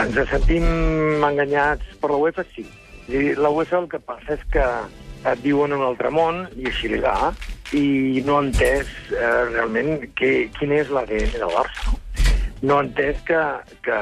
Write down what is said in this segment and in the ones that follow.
Ens sentim enganyats per la UEFA? Sí. I la UEFA el que passa és que et viuen en un altre món, i així li va, i no ha entès eh, realment que, quin és l'ADN del Barça. No? ha entès que, que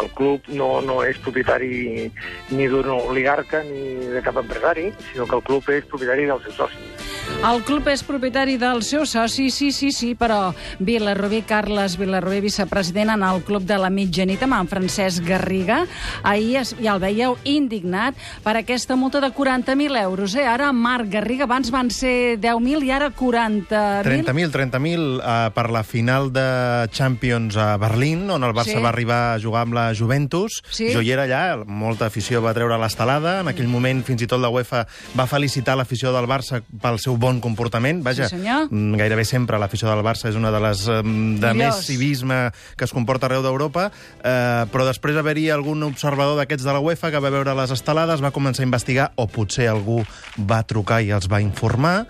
el club no, no és propietari ni d'un oligarca ni de cap empresari, sinó que el club és propietari dels seus socis. El club és propietari del seu soci, sí, sí, sí, però Vilarrubí, Carles Vilarrubí, vicepresident en el club de la mitjanit amb en Francesc Garriga, ahir es, ja el veieu indignat per aquesta multa de 40.000 euros. Eh? Ara, Marc Garriga, abans van ser 10.000 i ara 40.000. 30.000, 30.000 uh, per la final de Champions a Berlín, on el Barça Sí. va arribar a jugar amb la Juventus. Sí. Jo hi era allà, molta afició va treure l'estelada. En aquell moment, fins i tot la UEFA va felicitar l'afició del Barça pel seu bon comportament. Vaja, Sí, senyor. mm, gairebé sempre l'afició del Barça és una de les mm, de Millors. més civisme que es comporta arreu d'Europa, eh, però després haver-hi algun observador d'aquests de la UEFA que va veure les estelades, va començar a investigar, o potser algú va trucar i els va informar,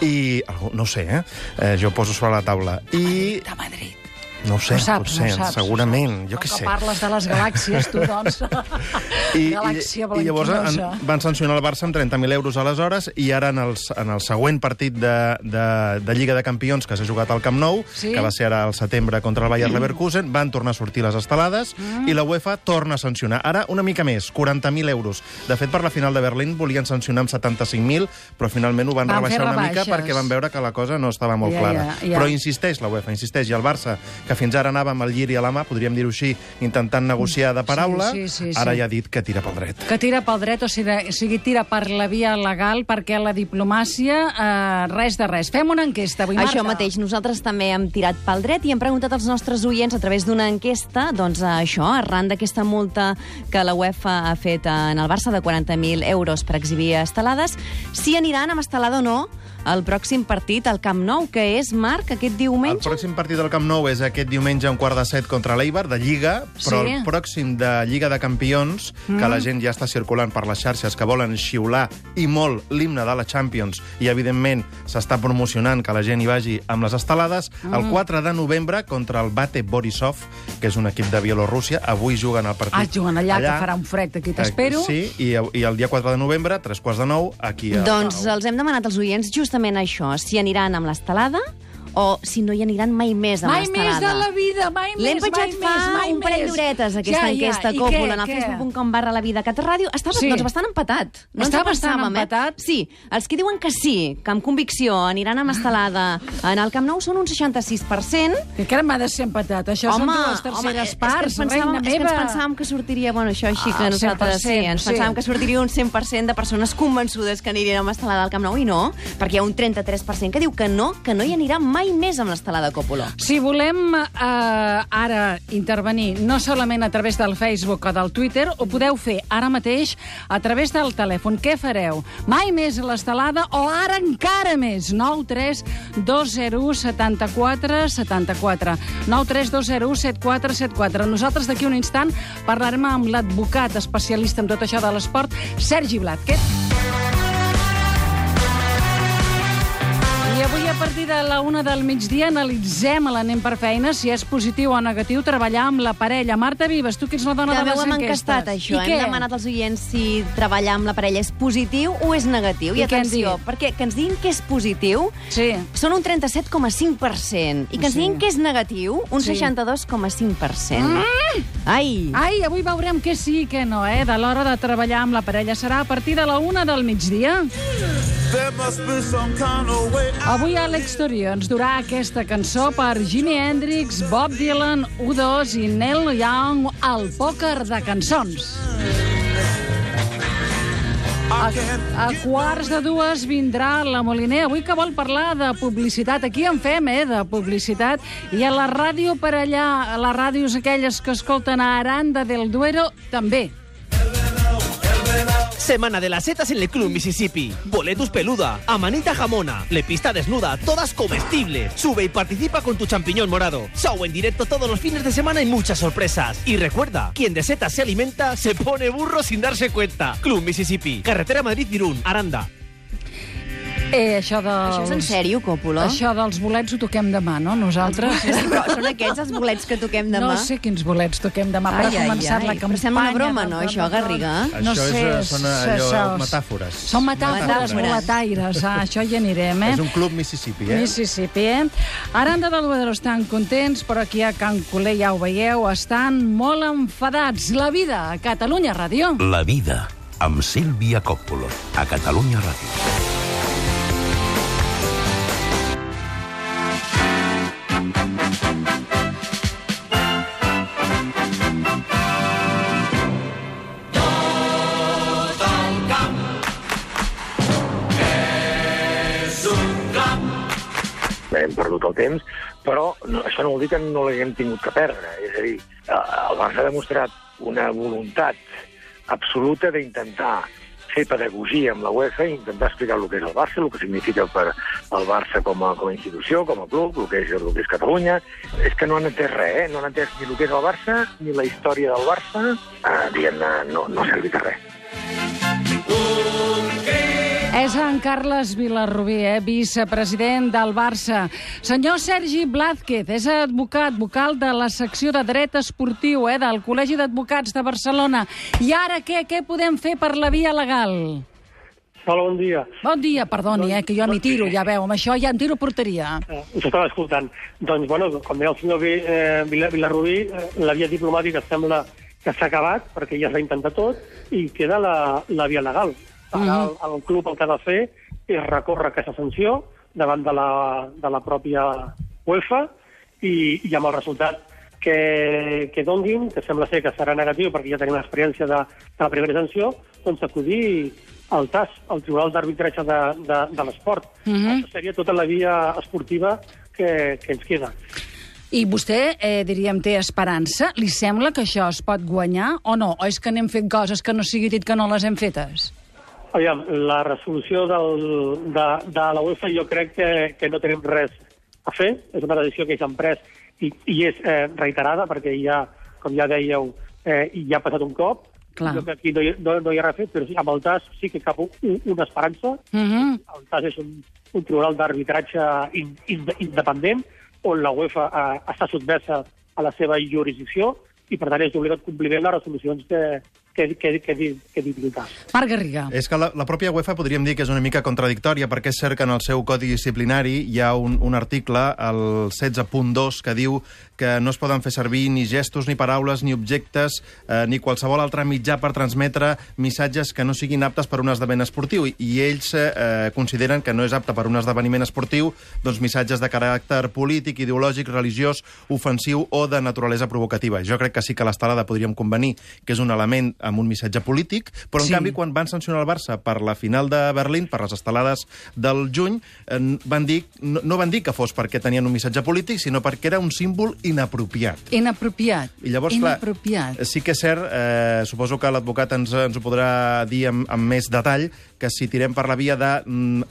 i... No sé, eh? eh jo poso sobre la taula. I... De Madrid. No ho sé, no saps, potser, no saps. segurament, jo Com què sé. parles de les galàxies, tu, doncs. I, Galàxia i, I llavors en, van sancionar el Barça amb 30.000 euros aleshores i ara en, els, en el següent partit de, de, de Lliga de Campions que s'ha jugat al Camp Nou, Sí. que va ser ara al setembre contra el Bayer Leverkusen, van tornar a sortir les estelades Mm. i la UEFA torna a sancionar. Ara una mica més, 40.000 euros. De fet, per la final de Berlín volien sancionar amb 75.000, però finalment ho van, Van rebaixar una mica perquè van veure que la cosa no estava molt Ja, clara. ja, ja. Però insisteix la UEFA, insisteix, i el Barça, que fins ara anava amb el lliri a la mà, podríem dir-ho així, intentant negociar de paraula, Sí, sí, sí, ara sí. ja ha dit que tira pel dret. que tira pel dret, o sigui, o sigui, tira per la via legal, perquè la diplomàcia, eh, res de res. Fem una enquesta avui, Marta. Això mateix, nosaltres també hem tirat pel dret i hem preguntat als nostres oients a través d'una enquesta, doncs això, arran d'aquesta multa que la UEFA ha fet en el Barça de 40.000 euros per exhibir estelades, si aniran amb estelada o no al pròxim partit al Camp Nou, que és, Marc, aquest El diumenge? pròxim partit del Camp Nou és aquest diumenge un quart de set contra l'Eibar, de Lliga, però Sí. el pròxim de Lliga de Campions, que la gent ja està circulant per les xarxes, que volen xiular i molt l'himne de la Champions, i evidentment s'està promocionant que la gent hi vagi amb les estelades, el 4 de novembre contra el Bate Borisov, que és un equip de Bielorússia. Avui juguen el partit Ah, juguen allà, que farà un fred, aquí t'espero. Eh, Sí, i, i el dia 4 de novembre, tres quarts de nou, aquí a... Doncs els hem demanat als oients justament això, si aniran amb l'estelada o si no hi aniran mai més amb Mai l'estelada. més de la vida, mai més, mai més, mai un parell més. d'horetes, aquesta Ja, ja. enquesta I Còpula, en el facebook.com barra la vida Cat Ràdio. Estava Sí. doncs, bastant empatat. No Està bastant pensàvem, empatat? Eh? Sí, els que diuen que sí, que amb convicció aniran amb estelada en el Camp Nou són un 66%. Que encara m'ha de ser empatat. Això són dues terceres és parts, que ens pensàvem, reina és que ens meva. pensàvem que sortiria, bueno, això així Ah, que nosaltres 100%, sí, ens sí. pensàvem que sortiria un 100% de persones convençudes que anirien amb estelada al Camp Nou i no, perquè hi ha un 33% que diu que no, que no hi anirà mai més amb l'estelada Còpula. Si volem eh, ara intervenir no solament a través del Facebook o del Twitter, ho podeu fer ara mateix a través del telèfon. Què fareu? Mai més a l'estelada o ara encara més? 9 3 2 0 74 74 9 3 2 0 74 74 Nosaltres d'aquí un instant parlarem amb l'advocat especialista en tot això de l'esport, Sergi Blatquet. I avui, a partir de la una del migdia, analitzem a l'Anem per Feina si és positiu o negatiu treballar amb la parella. Marta Vives, tu que ets la dona També de les hem enquestes. encastat, això. I Hem què? demanat als oients si treballar amb la parella és positiu o és negatiu. I I, atenció, perquè que ens diguin que és positiu Sí. són un 37,5%. I que ens Sí. diguin que és negatiu, un Sí. 62,5%. Mm. Ai! Ai, avui veurem què sí i què no, eh? De l'hora de treballar amb la parella. Serà a partir de la una del migdia. Avui a l'exterior ens durà aquesta cançó per Jimi Hendrix, Bob Dylan, U2 i Neil Young al pòquer de cançons. A, a quarts de dues vindrà la Moliner. Avui que vol parlar de publicitat. Aquí en fem, eh, de publicitat. I a la ràdio per allà, a les ràdios aquelles que escolten a Aranda del Duero, també. Semana de las setas en el Club Mississippi. Boletus peluda, amanita jamona, lepista desnuda, todas comestibles. Sube y participa con tu champiñón morado. Show en directo todos los fines de semana y muchas sorpresas. Y recuerda, quien de setas se alimenta, se pone burro sin darse cuenta. Club Mississippi, carretera Madrid-Irún, Aranda. Eh, això dels... Això és en sèrio, Còpula? Això dels bolets ho toquem demà, no? Nosaltres... Sí, però són aquests els bolets que toquem demà? No sé quins bolets toquem demà, Ai, però ha començat ai. la Però campanya... sembla una broma, no, això, de. Garriga? No Això sé, és, eh, són allò, això- metàfores. Són metàfores, Metàfores. boletaires, ah, això hi anirem, eh? És un club Mississippi, eh? Mississippi, eh? Aranda del Duero estan contents, però aquí a Can Coler, ja ho veieu, estan molt enfadats. La vida a Catalunya Ràdio. La vida, amb Sílvia Coppolo, a Catalunya Ràdio. Temps, però no, això no vol dir que no l'haguem tingut que perdre. És a dir, eh, el Barça ha demostrat una voluntat absoluta d'intentar fer pedagogia amb la UEFA i intentar explicar el que és el Barça, el que significa per el Barça com a, com a institució, com a club, el que és, el que és Catalunya. És que no han entès res, eh? No han entès ni el que és el Barça, ni la història del Barça. Eh, diguem-ne, no, no ha servit res. És en Carles Vilarrubí, eh, vicepresident del Barça. Senyor Sergi Blázquez, és advocat, vocal de la secció de dret esportiu eh, del Col·legi d'Advocats de Barcelona. I ara què? Què podem fer per la via legal? Hola, bon dia. Bon dia, perdoni, eh, que jo m'hi tiro, ja veu, amb això ja em tiro porteria. Eh, us estava escoltant. Doncs, bueno, com deia el senyor eh, Vila- Vilarrubí, eh, la via diplomàtica sembla que s'ha acabat, perquè ja s'ha intentat tot, i queda la, la via legal. Ara el, el club el que ha de fer és recórrer aquesta sanció davant de la, de la pròpia UEFA i, i amb el resultat que, que donguin, que sembla ser que serà negatiu perquè ja tenim l'experiència de, de la primera sanció, doncs acudir al TAS, al Tribunal d'Arbitratge de, de, de l'Esport. Mhm. Això seria tota la via esportiva que, que ens queda. I vostè, eh, diríem, té esperança? Li sembla que això es pot guanyar o no? O és que anem fent coses que no sigui dit que no les hem fetes? Aviam, la resolució del, de, de la UEFA jo crec que, que no tenim res a fer. És una decisió que s'han pres i, i és eh, reiterada perquè ja, com ja dèieu, eh, ja ha passat un cop. Clar. Jo crec que aquí no hi, no, no hi ha res a fer, però sí, amb el TAS sí que cap un, una esperança. Uh -huh. El TAS és un, un tribunal d'arbitratge in, in, independent on la UEFA eh, està sotmesa a la seva jurisdicció i, per tant, és d'obligat compliment les resolucions que, que, que, que, que, TAS. Marc Garriga. És que la, la pròpia UEFA podríem dir que és una mica contradictòria, perquè és cert que en el seu codi disciplinari hi ha un, un article, el 16.2, que diu que no es poden fer servir ni gestos, ni paraules, ni objectes, eh, ni qualsevol altre mitjà per transmetre missatges que no siguin aptes per un esdeveniment esportiu. I, i ells eh, consideren que no és apte per un esdeveniment esportiu doncs, missatges de caràcter polític, ideològic, religiós, ofensiu o de naturalesa provocativa. Jo crec que sí que l'estelada podríem convenir que és un element amb un missatge polític, però en Sí. canvi quan van sancionar el Barça per la final de Berlín, per les estelades del juny, eh, van dir, no, no van dir que fos perquè tenien un missatge polític, sinó perquè era un símbol inapropiat. Inapropiat. I llavors, clar, Inapropiat. sí que és cert, eh, suposo que l'advocat ens, ens ho podrà dir amb, amb més detall, que si tirem per la via de mm,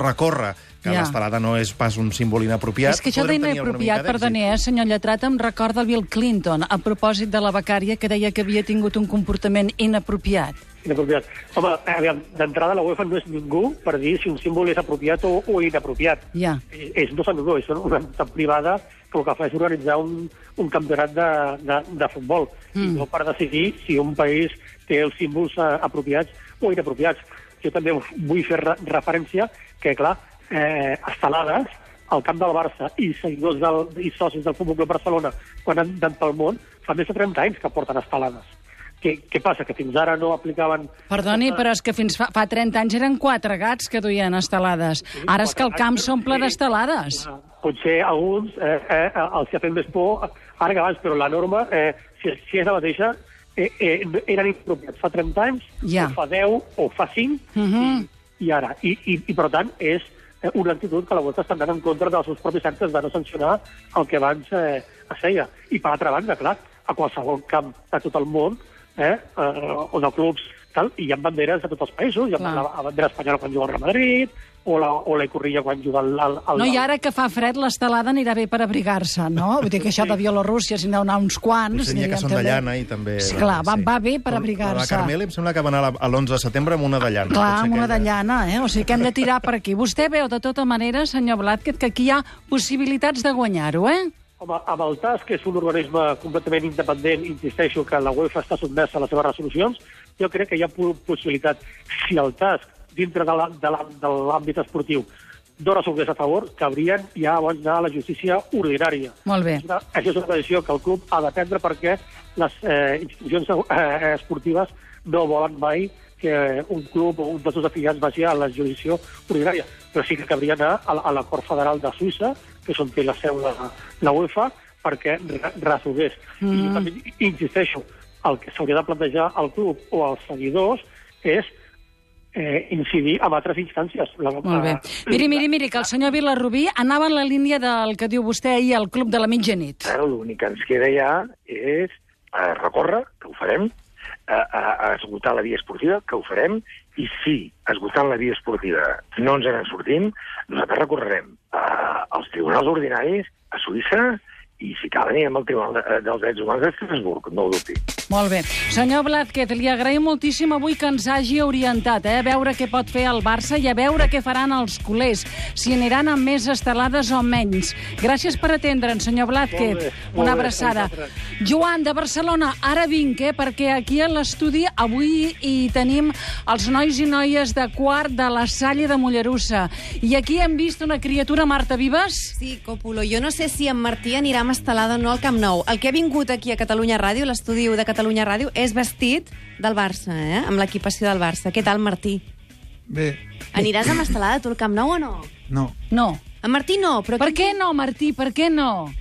recórrer, que Ja. l'estelada no és pas un símbol inapropiat... És que això d'inapropiat, perdoni, eh, senyor Lletrat, em recorda el Bill Clinton a propòsit de la becària que deia que havia tingut un comportament inapropiat. Inapropiat. Home, aviam, d'entrada la UEFA no és ningú per dir si un símbol és apropiat o, o inapropiat. Ja. És, és, no són ningú, és una entitat privada que el que fa és organitzar un, un campionat de, de, de futbol, mm. i no per decidir si un país té els símbols eh, apropiats o inapropiats. Jo també vull fer re referència que, clar, eh, estelades, al camp del Barça i seguidors del, i socis del Futbol Club Barcelona, quan han anat pel món, fa més de 30 anys que porten estelades. Què, què passa? Que fins ara no aplicaven... Perdoni, però és que fins fa, fa 30 anys eren quatre gats que duien estelades. Ara és que el camp s'omple d'estelades. Ah, Potser alguns eh, eh, els ha fet més por ara que abans, però la norma, eh, si, si és la mateixa, eh, eh, eren inapropiats fa 30 anys, Ja. o fa 10, o fa 5, Mhm. i, i ara. I, i, I, per tant, és eh, una actitud que la volta està anant en contra dels seus propis actes de no sancionar el que abans eh, es feia. I, per altra banda, clar, a qualsevol camp de tot el món, eh, eh, on els clubs tal, i hi ha banderes de tots els països. Hi ha Clar. la, la bandera espanyola quan juga al Real Madrid, o la, o la Icorrilla quan juga al... al, al No, i ara que fa fred, l'estelada anirà bé per abrigar-se, no? Vull dir que això de Bielorússia, si n'hi ha d'anar uns quants... Potser n'hi ha que són de llana i també... Sí, clar, va, va bé per La abrigar-se. Carmel em sembla que va anar a la- a l'11 de setembre amb una de llana. Clar, amb una de llana, eh? O sigui que hem de tirar per aquí. Vostè veu, de tota manera, senyor Blázquez, que aquí hi ha possibilitats de guanyar-ho, eh? Home, amb el TAS, que és un organisme completament independent, insisteixo que la UEFA està sotmesa a les seves resolucions, jo crec que hi ha po- possibilitat, si el TAS, dintre de l'àmbit esportiu, dona sorpresa a favor, cabrien ja abans d'anar a la justícia ordinària. Molt bé. Això és una decisió que el club ha de prendre perquè les eh, institucions eh, esportives no volen mai que un club o un dels seus afiliats vagi a la jurisdicció ordinària. Però sí que cabria anar a, la- a la Cort Federal de Suïssa, que és on té la seu la, la UEFA, perquè re- resolgués. Mm. I jo també insisteixo, el que s'hauria de plantejar al club o als seguidors és eh, incidir en altres instàncies. La, Molt bé. Miri, miri, miri, que el senyor Vilarrubí anava en la línia del que diu vostè ahir al Club de la Mitjanit. Ara l'únic que ens queda ja és eh, recórrer, que ho farem, a, a, a esgotar la via esportiva, que ho farem, i si esgotant la via esportiva no ens en sortim, nosaltres recorrerem eh, als tribunals ordinaris a Suïssa i si cal anirem al Tribunal de, eh, dels Drets Humans d'Estrasburg, no ho dubti. Molt bé. Senyor Blázquez, li agraïm moltíssim avui que ens hagi orientat, eh? a veure què pot fer el Barça i a veure què faran els culers, si aniran amb més estelades o menys. Gràcies per atendre'ns, senyor Blázquez. Molt bé, molt Una bé, abraçada. vosaltres. Joan, de Barcelona, ara vinc, eh? perquè aquí a l'estudi avui hi tenim els nois i noies de quart de la Salle de Mollerussa. I aquí hem vist una criatura, Marta Vives? Sí, Còpulo, jo no sé si en Martí anirà amb estelada o no al Camp Nou. El que ha vingut aquí a Catalunya Ràdio, l'estudi de Catalunya Ràdio, és vestit del Barça, eh? amb l'equipació del Barça. Què tal, Martí? Bé, Aniràs amb estelada tu al Camp Nou o no? no, No. En Martí no, però... Per què no, Martí? Per què no?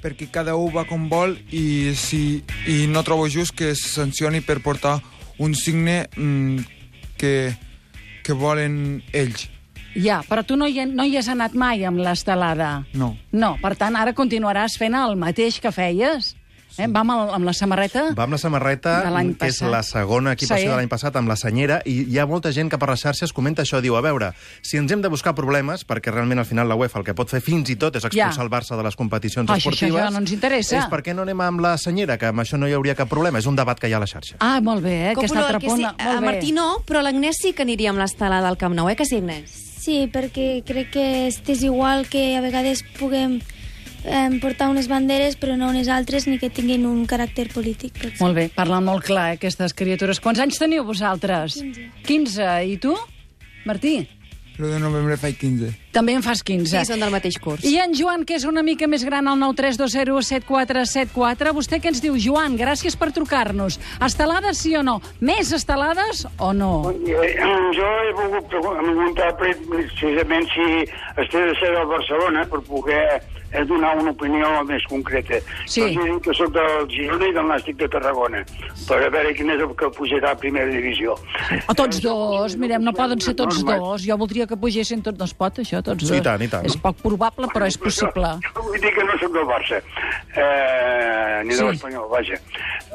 perquè cada un va com vol i, si, i no trobo just que es sancioni per portar un signe mm, que, que volen ells. Ja, però tu no hi, no hi has anat mai amb l'estelada. No. No, per tant, ara continuaràs fent el mateix que feies. Eh? Va amb, el, amb la samarreta? Va amb la samarreta, que és la segona equipació Sí. de l'any passat, amb la senyera, i hi ha molta gent que per les xarxes comenta això, diu, a veure, si ens hem de buscar problemes, perquè realment al final la UEFA el que pot fer fins i tot és expulsar Ja. el Barça de les competicions això- esportives... això ja no ens interessa. És per què no anem amb la senyera, que amb això no hi hauria cap problema. És un debat que hi ha a la xarxa. Ah, molt bé, eh? aquest Còpulo, altre el que punt. sí, molt a bé. Martí no, però l'Agnès sí que aniria amb l'estelada al Camp Nou, eh, que sí, Agnès? Sí, perquè crec que és desigual que a vegades puguem eh, portar unes banderes però no unes altres ni que tinguin un caràcter polític. Molt bé, parlen molt clar, eh, aquestes criatures. Quants anys teniu vosaltres? 15. 15. I tu, Martí? L'1 de novembre faig 15. També en fas 15. Sí, són del mateix curs. I en Joan, que és una mica més gran, al 932017474. Vostè què ens diu? Joan, gràcies per trucar-nos. Estelades sí o no? Més estelades o no? Eh, Jo he volgut preguntar precisament si es té de ser del Barcelona per poder eh, donar una opinió més concreta. Sí. Jo dit que soc del Girona i del Nàstic de Tarragona, per a veure quin és el que pujarà a primera divisió. O tots dos, mirem, no poden ser tots dos. Jo voldria que pugessin tots, no es pot, això, tots dos. I tant, i tant. És poc probable, però és possible. Jo vull dir que no sóc del Barça, eh, ni de Sí. l'Espanyol, vaja.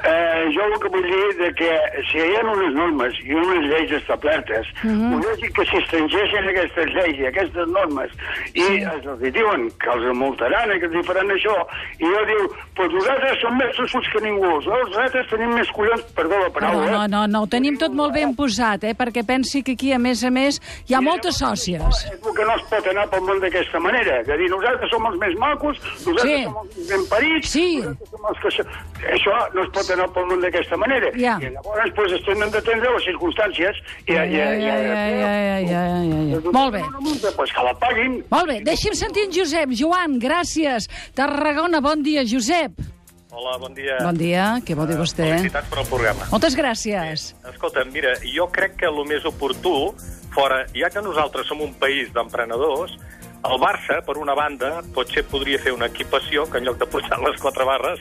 Eh, jo el que vull dir de que si hi ha unes normes i unes lleis establertes, mm Mhm. -hmm. és que s'estringeixen aquestes lleis i aquestes normes i sí. els diuen que els multaran i que els faran això, i jo diu, pues nosaltres som més tossuts que ningú, nosaltres tenim més collons, perdó la No, paraula, no, eh? no, no, ho tenim tot molt ben posat, eh? perquè pensi que aquí, a més a més, hi ha moltes sòcies. És que no es pot anar pel món d'aquesta manera, de dir nosaltres som els més macos, nosaltres Sí. som els més ben parits, Sí. nosaltres som els que... Això no es pot anar pel món d'aquesta manera. Ja. I llavors pues, es tenen d'atendre les circumstàncies. I, ja, ja, ja, ja, ja, ja, ja. Molt bé. Multa, pues, que la paguin. Molt bé. Deixi'm sentir en Josep. Joan, gràcies. Tarragona, bon dia, Josep. Hola, bon dia. Bon dia, què vol dir vostè? Felicitats per al programa. Moltes gràcies. Eh, escolta, mira, jo crec que el més oportú, fora, ja que nosaltres som un país d'emprenedors, el Barça, per una banda, potser podria fer una equipació que en lloc de posar les quatre barres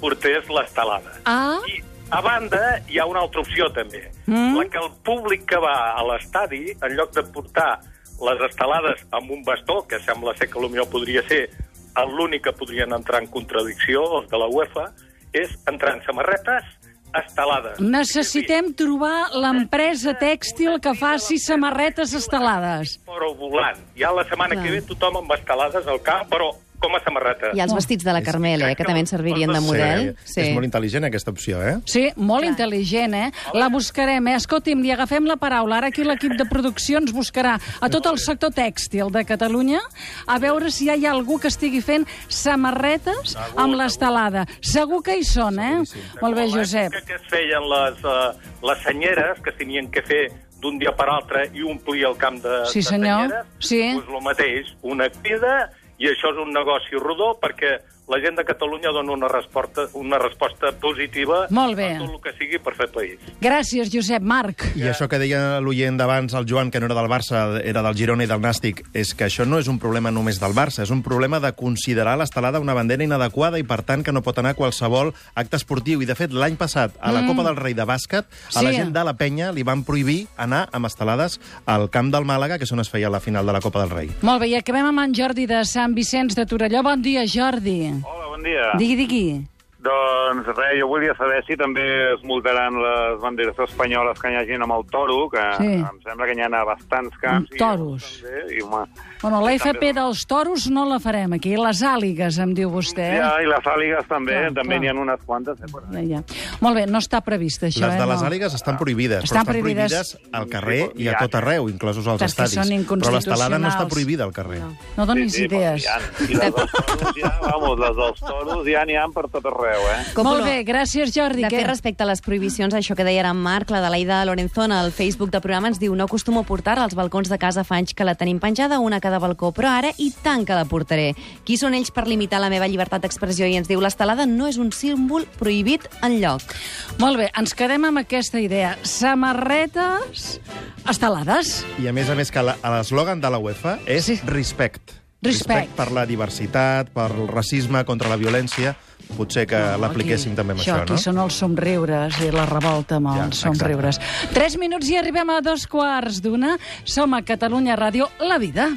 portés l'estelada. Ah, I, a banda, hi ha una altra opció, també. Mm. La que el públic que va a l'estadi, en lloc de portar les estelades amb un bastó, que sembla ser que potser podria ser l'únic que podrien entrar en contradicció, els de la UEFA, és entrar en samarretes estelades. Necessitem trobar l'empresa tèxtil que faci samarretes estelades. Però volant. Ja la setmana Clar. que ve tothom amb estelades al camp, però com a samarreta. Oh. I els vestits de la Carmel, eh, que també ens servirien de model. Sí. És molt intel·ligent, aquesta opció, eh? Sí, molt intel·ligent, eh? La buscarem, eh? Escolti'm, li agafem la paraula. Ara aquí l'equip de producció ens buscarà a tot el sector tèxtil de Catalunya a veure si hi ha algú que estigui fent samarretes amb l'estelada. Segur que hi són, eh? Molt bé, Josep. Que es feien les, uh, les senyeres, que tenien que fer d'un dia per altre i omplir el camp de, Sí, de senyor. senyeres, Sí. doncs el mateix, una crida, i això és un negoci rodó perquè la gent de Catalunya dona una resposta, una resposta positiva Molt bé. a tot el que sigui per fer país. Gràcies, Josep. Marc. I això que deia l'oient d'abans, el Joan, que no era del Barça, era del Girona i del Nàstic, és que això no és un problema només del Barça, és un problema de considerar l'estelada una bandera inadequada i, per tant, que no pot anar a qualsevol acte esportiu. I, de fet, l'any passat, a la Mm. Copa del Rei de bàsquet, a la Sí. gent de la penya li van prohibir anar amb estelades al camp del Màlaga, que és on es feia la final de la Copa del Rei. Molt bé, i acabem amb en Jordi de Sant Vicenç de Torelló. Bon dia, Jordi. Hola, bon dia. Digui, digui. Doncs res, jo volia saber si també es multaran les banderes espanyoles que hi hagin amb el toro, que Sí. em sembla que n'hi ha a bastants camps. Amb toros. I, també, i, home, Bueno, la també- dels toros no la farem aquí. Les àligues, em diu vostè. eh? Ja, i les àligues també, Clar, també n'hi ha unes quantes. Eh, per... Ja, ja. Molt bé, no està previst això, Les eh? de les no. àligues estan prohibides, Estan però estan prohibides- prohibides al carrer i a tot arreu, inclosos als Perquè estadis. són Però l'estelada no està prohibida al carrer. No donis Sí, sí, idees. ha. I les dels toros ja, vamos, les dels toros ja n'hi ha per tot arreu, eh? Molt bé, gràcies, Jordi. De Què? fet, respecte a les prohibicions, això que deia ara en Marc, la de l'Aida Lorenzón al Facebook del programa ens diu no acostumo a portar als balcons de casa fa anys que la tenim penjada, una a cada balcó, però ara i tant que la portaré. Qui són ells per limitar la meva llibertat d'expressió? I ens diu l'estelada no és un símbol prohibit en lloc. Molt bé, ens quedem amb aquesta idea. Samarretes estelades. I a més a més que l'eslògan de la UEFA és sí. respect. Respect. per la diversitat, per el racisme, contra la violència. Potser que l'apliquéssim també amb això, aquí no? són els somriures i la revolta amb Ja, els somriures. exacte. Tres minuts i arribem a dos quarts d'una. Som a Catalunya Ràdio, la vida.